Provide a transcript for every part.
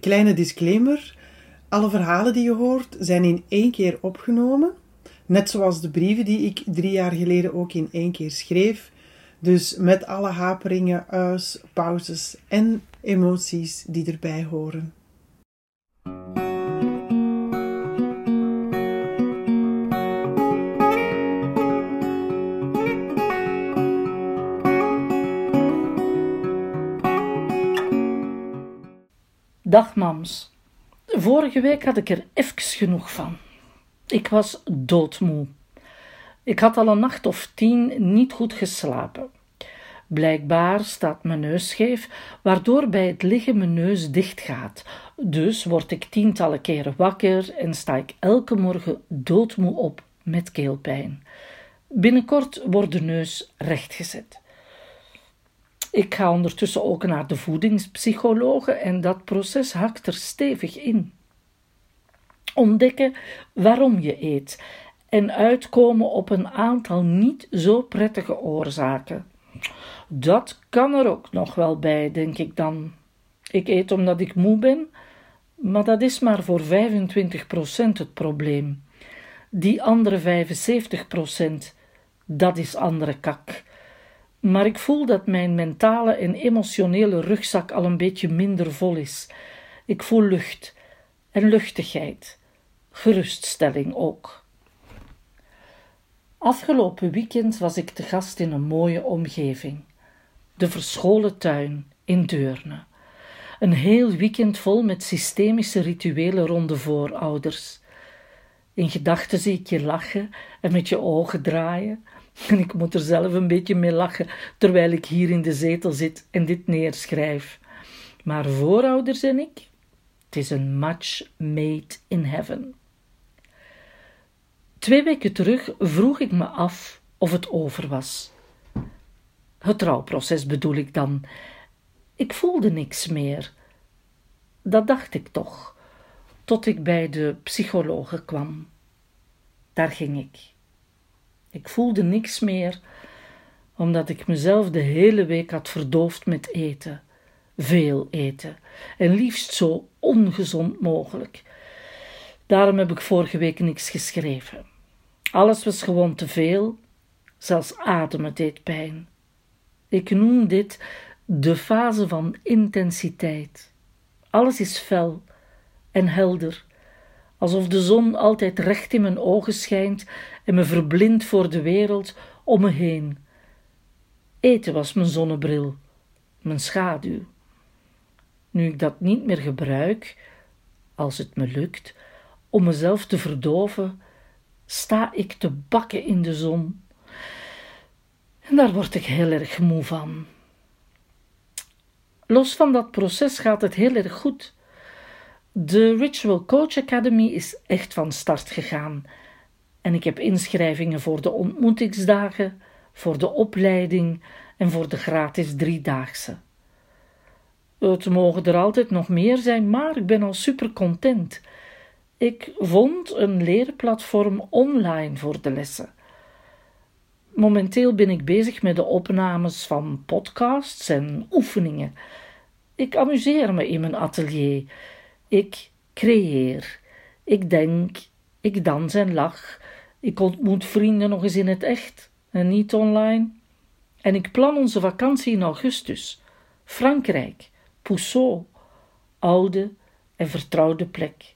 kleine disclaimer. Alle verhalen die je hoort zijn in één keer opgenomen. Net zoals de brieven die ik drie jaar geleden ook in één keer schreef. Dus met alle haperingen, uit, pauzes en emoties die erbij horen. Dag mams. Vorige week had ik er even genoeg van. Ik was doodmoe. Ik had al een nacht of tien niet goed geslapen. Blijkbaar staat mijn neus scheef, waardoor bij het liggen mijn neus dicht gaat. Dus word ik tientallen keren wakker en sta ik elke morgen doodmoe op met keelpijn. Binnenkort wordt de neus rechtgezet. Ik ga ondertussen ook naar de voedingspsychologe en dat proces hakt er stevig in. Ontdekken waarom je eet en uitkomen op een aantal niet zo prettige oorzaken. Dat kan er ook nog wel bij, denk ik dan. Ik eet omdat ik moe ben, maar dat is maar voor 25% het probleem. Die andere 75%, dat is andere kak. Maar ik voel dat mijn mentale en emotionele rugzak al een beetje minder vol is. Ik voel lucht en luchtigheid, geruststelling ook. Afgelopen weekend was ik te gast in een mooie omgeving. De verscholen tuin in Deurne. Een heel weekend vol met systemische rituelen rond de voorouders. In gedachten zie ik je lachen en met je ogen draaien. En ik moet er zelf een beetje mee lachen terwijl ik hier in de zetel zit en dit neerschrijf. Maar voorouders en ik, het is een match made in heaven. Twee weken terug vroeg ik me af of het over was. Het trouwproces bedoel ik dan. Ik voelde niks meer. Dat dacht ik toch, tot ik bij de psychologe kwam. Daar ging ik. Ik voelde niks meer, omdat ik mezelf de hele week had verdoofd met eten. Veel eten. En liefst zo ongezond mogelijk. Daarom heb ik vorige week niks geschreven. Alles was gewoon te veel, zelfs ademen deed pijn. Ik noem dit de fase van intensiteit. Alles is fel en helder, alsof de zon altijd recht in mijn ogen schijnt en me verblindt voor de wereld om me heen. Eten was mijn zonnebril, mijn schaduw. Nu ik dat niet meer gebruik, als het me lukt, om mezelf te verdoven, sta ik te bakken in de zon. En daar word ik heel erg moe van. Los van dat proces gaat het heel erg goed. De Ritual Coach Academy is echt van start gegaan. En ik heb inschrijvingen voor de ontmoetingsdagen, voor de opleiding en voor de gratis driedaagse. Het mogen er altijd nog meer zijn, maar ik ben al super content. Ik vond een leerplatform online voor de lessen. Momenteel ben ik bezig met de opnames van podcasts en oefeningen. Ik amuseer me in mijn atelier. Ik creëer. Ik denk. Ik dans en lach. Ik ontmoet vrienden nog eens in het echt en niet online. En ik plan onze vakantie in augustus. Frankrijk, Pousseau, oude en vertrouwde plek.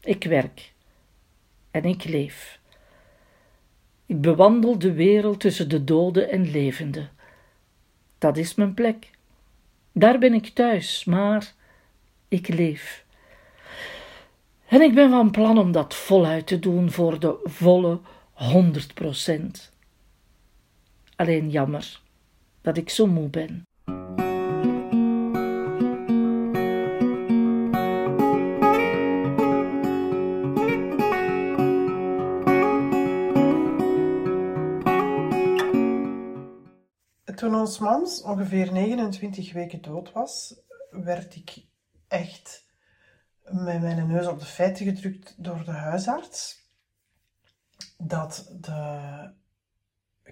Ik werk en ik leef. Ik bewandel de wereld tussen de doden en levenden. Dat is mijn plek. Daar ben ik thuis, maar ik leef. En ik ben van plan om dat voluit te doen voor de volle honderd procent. Alleen jammer dat ik zo moe ben. Toen ons mams ongeveer 29 weken dood was, werd ik echt met mijn neus op de feiten gedrukt door de huisarts. Dat de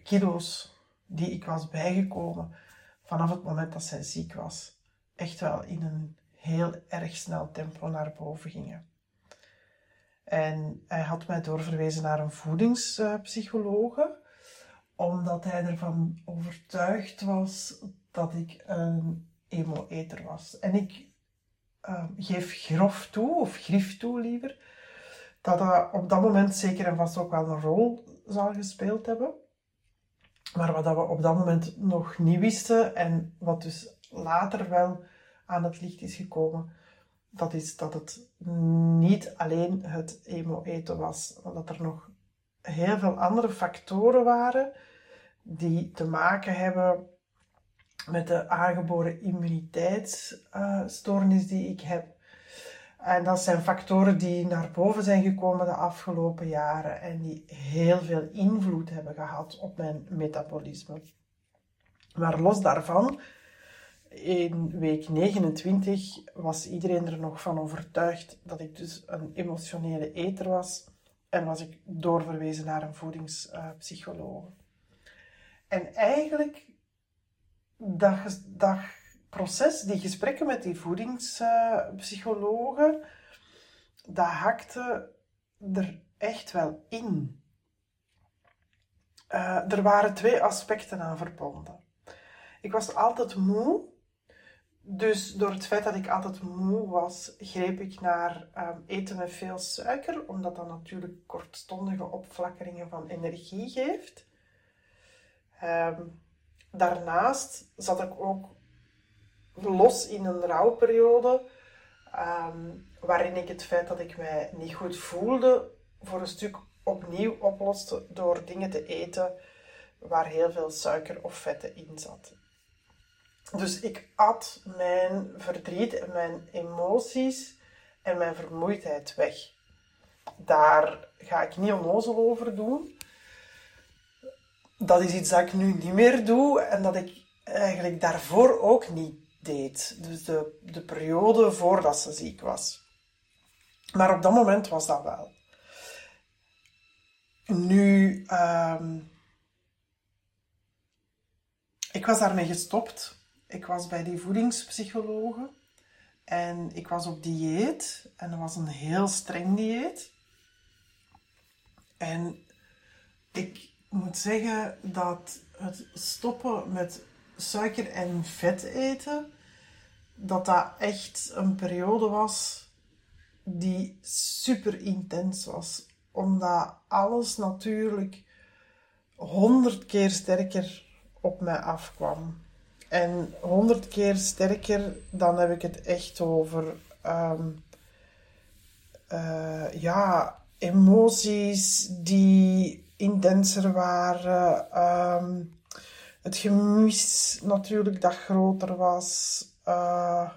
kilo's die ik was bijgekomen vanaf het moment dat zij ziek was, echt wel in een heel erg snel tempo naar boven gingen. En hij had mij doorverwezen naar een voedingspsychologe, omdat hij ervan overtuigd was dat ik een emo-eter was. En ik uh, geef grof toe, of grif toe liever, dat dat op dat moment zeker en vast ook wel een rol zal gespeeld hebben. Maar wat we op dat moment nog niet wisten en wat dus later wel aan het licht is gekomen, dat is dat het niet alleen het emo-eten was, maar dat er nog heel veel andere factoren waren die te maken hebben met de aangeboren immuniteitsstoornis die ik heb. En dat zijn factoren die naar boven zijn gekomen de afgelopen jaren en die heel veel invloed hebben gehad op mijn metabolisme. Maar los daarvan, in week 29 was iedereen er nog van overtuigd dat ik dus een emotionele eter was en was ik doorverwezen naar een voedingspsycholoog. En eigenlijk dat, dat proces, die gesprekken met die voedingspsychologen, dat hakte er echt wel in. Uh, er waren twee aspecten aan verbonden. Ik was altijd moe. Dus door het feit dat ik altijd moe was, greep ik naar um, eten met veel suiker, omdat dat natuurlijk kortstondige opflakkeringen van energie geeft. Um, daarnaast zat ik ook los in een rouwperiode, um, waarin ik het feit dat ik mij niet goed voelde, voor een stuk opnieuw oploste door dingen te eten waar heel veel suiker of vetten in zat. Dus ik at mijn verdriet en mijn emoties en mijn vermoeidheid weg. Daar ga ik niet onnozel over doen dat is iets dat ik nu niet meer doe en dat ik eigenlijk daarvoor ook niet deed. Dus de, de periode voordat ze ziek was. Maar op dat moment was dat wel. Nu, um, ik was daarmee gestopt. Ik was bij die voedingspsychologe en ik was op dieet en dat was een heel streng dieet. En ik moet zeggen dat het stoppen met suiker en vet eten, dat dat echt een periode was die super intens was. Omdat alles natuurlijk honderd keer sterker op mij afkwam. En honderd keer sterker, dan heb ik het echt over um, uh, ja, emoties die intenser waren. Ehm, het gemis natuurlijk dat groter was. Uh,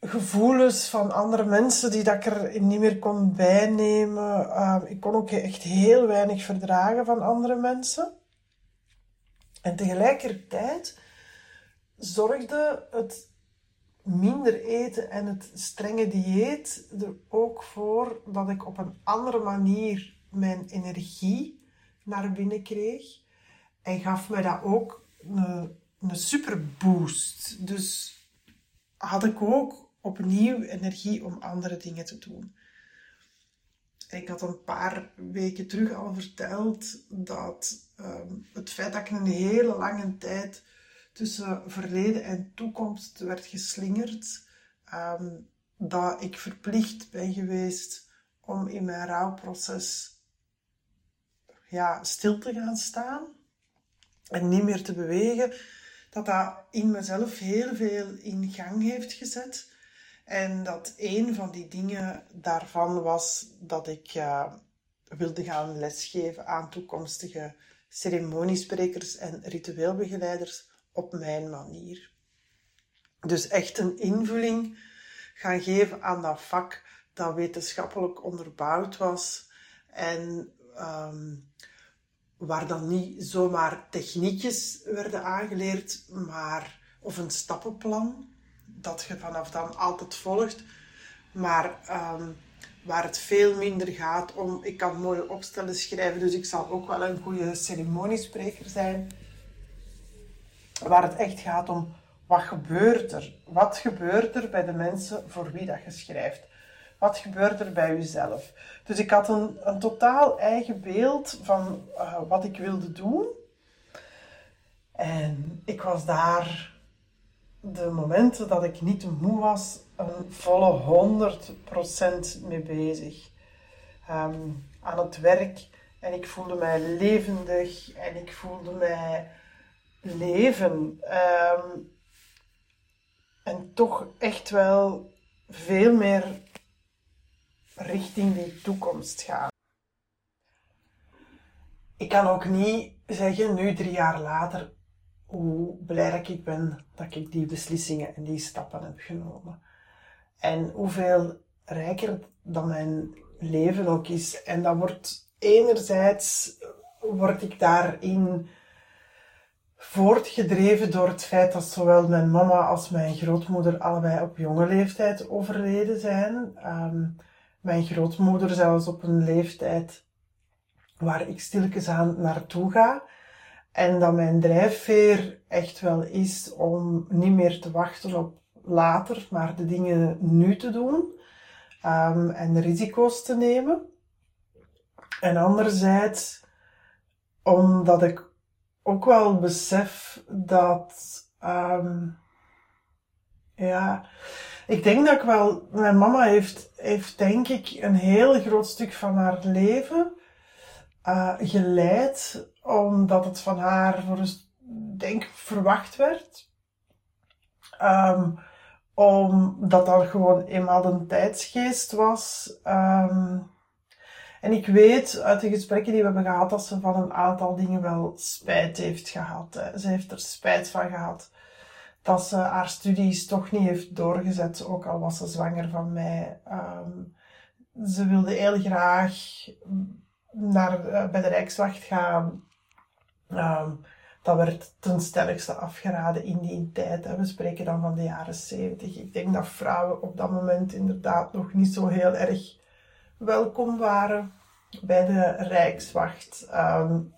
gevoelens van andere mensen die dat ik er niet meer kon bijnemen. Uh, ik kon ook echt heel weinig verdragen van andere mensen. En tegelijkertijd zorgde het minder eten en het strenge dieet er ook voor dat ik op een andere manier mijn energie naar binnen kreeg. En gaf mij dat ook een, een super boost. Dus had ik ook opnieuw energie om andere dingen te doen. Ik had een paar weken terug al verteld dat ehm, het feit dat ik een hele lange tijd tussen verleden en toekomst werd geslingerd. Um, dat ik verplicht ben geweest om in mijn rouwproces ja, stil te gaan staan en niet meer te bewegen. Dat dat in mezelf heel veel in gang heeft gezet. En dat een van die dingen daarvan was dat ik uh, wilde gaan lesgeven aan toekomstige ceremoniesprekers en ritueelbegeleiders op mijn manier. Dus echt een invulling gaan geven aan dat vak dat wetenschappelijk onderbouwd was en um, waar dan niet zomaar techniekjes werden aangeleerd, maar of een stappenplan dat je vanaf dan altijd volgt, maar um, waar het veel minder gaat om, ik kan mooie opstellen schrijven, dus ik zal ook wel een goede ceremoniespreker zijn waar het echt gaat om wat gebeurt er? Wat gebeurt er bij de mensen voor wie dat je schrijft? Wat gebeurt er bij jezelf? Dus ik had een, een totaal eigen beeld van uh, wat ik wilde doen. En ik was daar de momenten dat ik niet moe was, een volle 100% mee bezig. Um, aan het werk. En ik voelde mij levendig en ik voelde mij leven. Um, en toch echt wel veel meer richting die toekomst gaan. Ik kan ook niet zeggen, nu drie jaar later, hoe blij ik ben dat ik die beslissingen en die stappen heb genomen. En hoeveel rijker dan mijn leven ook is. En dat wordt enerzijds, word ik daarin voortgedreven door het feit dat zowel mijn mama als mijn grootmoeder allebei op jonge leeftijd overleden zijn. Um, mijn grootmoeder zelfs op een leeftijd waar ik stilletjes aan naartoe ga. En dat mijn drijfveer echt wel is om niet meer te wachten op later, maar de dingen nu te doen um, en risico's te nemen. En anderzijds omdat ik ook wel besef dat, um, ja, ik denk dat ik wel, mijn mama heeft, heeft denk ik een heel groot stuk van haar leven uh, geleid, omdat het van haar voor een denk verwacht werd. Um, omdat dat gewoon eenmaal een tijdsgeest was. Um, en ik weet uit de gesprekken die we hebben gehad dat ze van een aantal dingen wel spijt heeft gehad. Ze heeft er spijt van gehad dat ze haar studies toch niet heeft doorgezet, ook al was ze zwanger van mij. Um, ze wilde heel graag naar, uh, bij de Rijkswacht gaan. Um, dat werd ten stelligste afgeraden in die tijd. We spreken dan van de jaren zeventig. Ik denk dat vrouwen op dat moment inderdaad nog niet zo heel erg welkom waren bij de Rijkswacht. Um,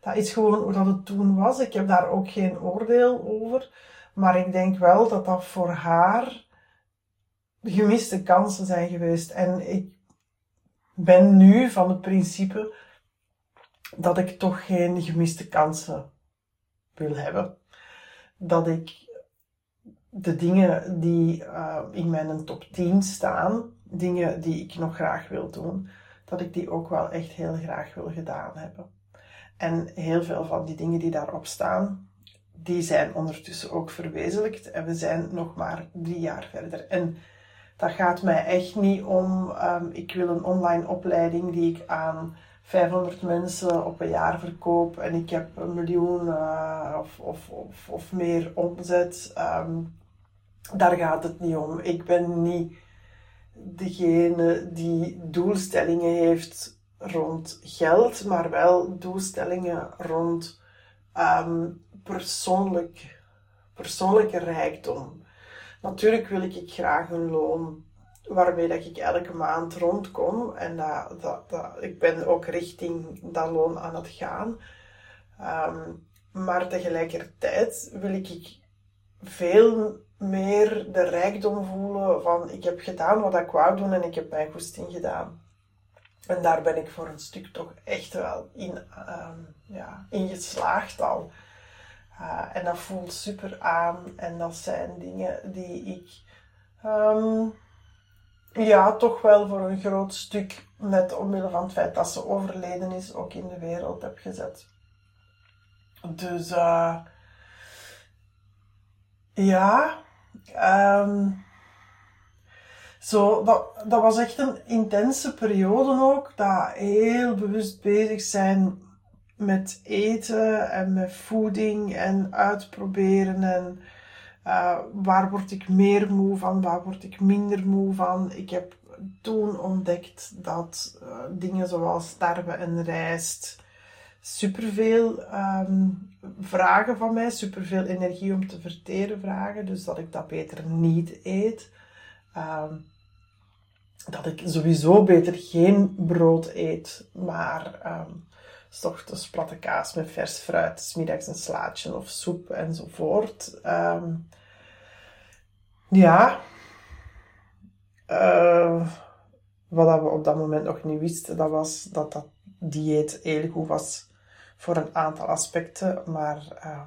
dat is gewoon hoe dat het toen was. Ik heb daar ook geen oordeel over. Maar ik denk wel dat dat voor haar gemiste kansen zijn geweest. En ik ben nu van het principe dat ik toch geen gemiste kansen wil hebben. Dat ik de dingen die uh, in mijn top 10 staan, dingen die ik nog graag wil doen, dat ik die ook wel echt heel graag wil gedaan hebben. En heel veel van die dingen die daarop staan, die zijn ondertussen ook verwezenlijkt. En we zijn nog maar drie jaar verder. En dat gaat mij echt niet om, um, ik wil een online opleiding die ik aan 500 mensen op een jaar verkoop en ik heb een miljoen uh, of, of, of, meer omzet. Um, daar gaat het niet om. Ik ben niet degene die doelstellingen heeft rond geld, maar wel doelstellingen rond um, persoonlijk, persoonlijke rijkdom. Natuurlijk wil ik graag een loon waarmee dat ik elke maand rondkom. En dat, dat, ik ben ook richting dat loon aan het gaan. Um, maar tegelijkertijd wil ik veel meer de rijkdom voelen van ik heb gedaan wat ik wou doen en ik heb mijn goesting gedaan. En daar ben ik voor een stuk toch echt wel in, um, ja, in geslaagd al. Uh, en dat voelt super aan en dat zijn dingen die ik um, ja, toch wel voor een groot stuk, net omwille van het feit dat ze overleden is, ook in de wereld heb gezet. Dus uh, ja, um, zo, dat, was echt een intense periode ook, dat heel bewust bezig zijn met eten en met voeding en uitproberen en uh, waar word ik meer moe van, waar word ik minder moe van. Ik heb toen ontdekt dat uh, dingen zoals sterven en rijst superveel um, vragen van mij, superveel energie om te verteren vragen, dus dat ik dat beter niet eet. Um, dat ik sowieso beter geen brood eet, maar um, S platte kaas met vers fruit, smiddags een slaatje of soep enzovoort. Ehm, ja. Uh, wat we op dat moment nog niet wisten, dat was dat dat dieet heel goed was voor een aantal aspecten, maar uh,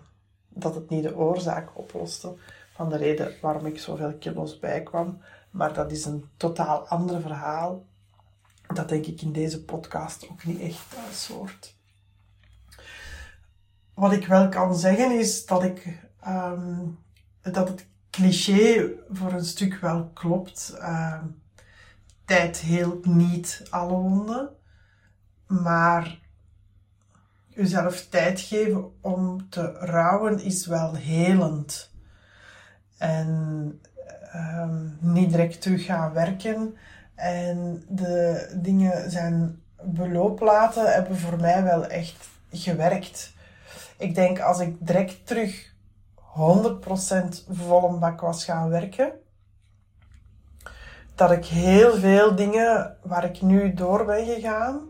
dat het niet de oorzaak oploste van de reden waarom ik zoveel kilo's bijkwam. Maar dat is een totaal ander verhaal. Dat denk ik in deze podcast ook niet echt thuis hoort. Wat ik wel kan zeggen is dat ik um, dat het cliché voor een stuk wel klopt. Uh, tijd heelt niet alle wonden, maar jezelf tijd geven om te rouwen is wel helend. En um, niet direct terug gaan werken en de dingen zijn beloop laten, hebben voor mij wel echt gewerkt. Ik denk als ik direct terug 100% volle bak was gaan werken, dat ik heel veel dingen waar ik nu door ben gegaan,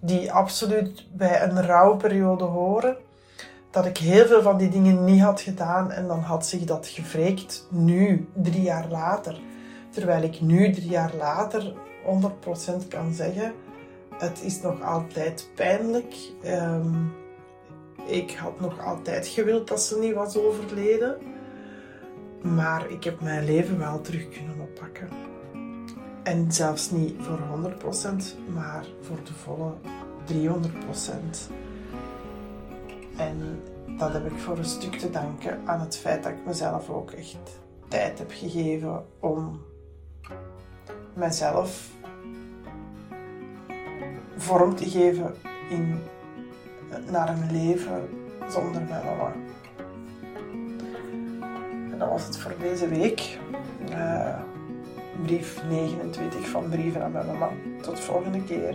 die absoluut bij een rouwperiode horen, dat ik heel veel van die dingen niet had gedaan en dan had zich dat gevreekt nu, drie jaar later. Terwijl ik nu, drie jaar later, 100% kan zeggen, het is nog altijd pijnlijk. Um, ik had nog altijd gewild dat ze niet was overleden. Maar ik heb mijn leven wel terug kunnen oppakken. En zelfs niet voor 100%, maar voor de volle 300%. En dat heb ik voor een stuk te danken aan het feit dat ik mezelf ook echt tijd heb gegeven om mezelf vorm te geven in, naar een leven zonder mijn mama. En dat was het voor deze week. Uh, brief 29 van Brieven aan mijn mama. Tot de volgende keer.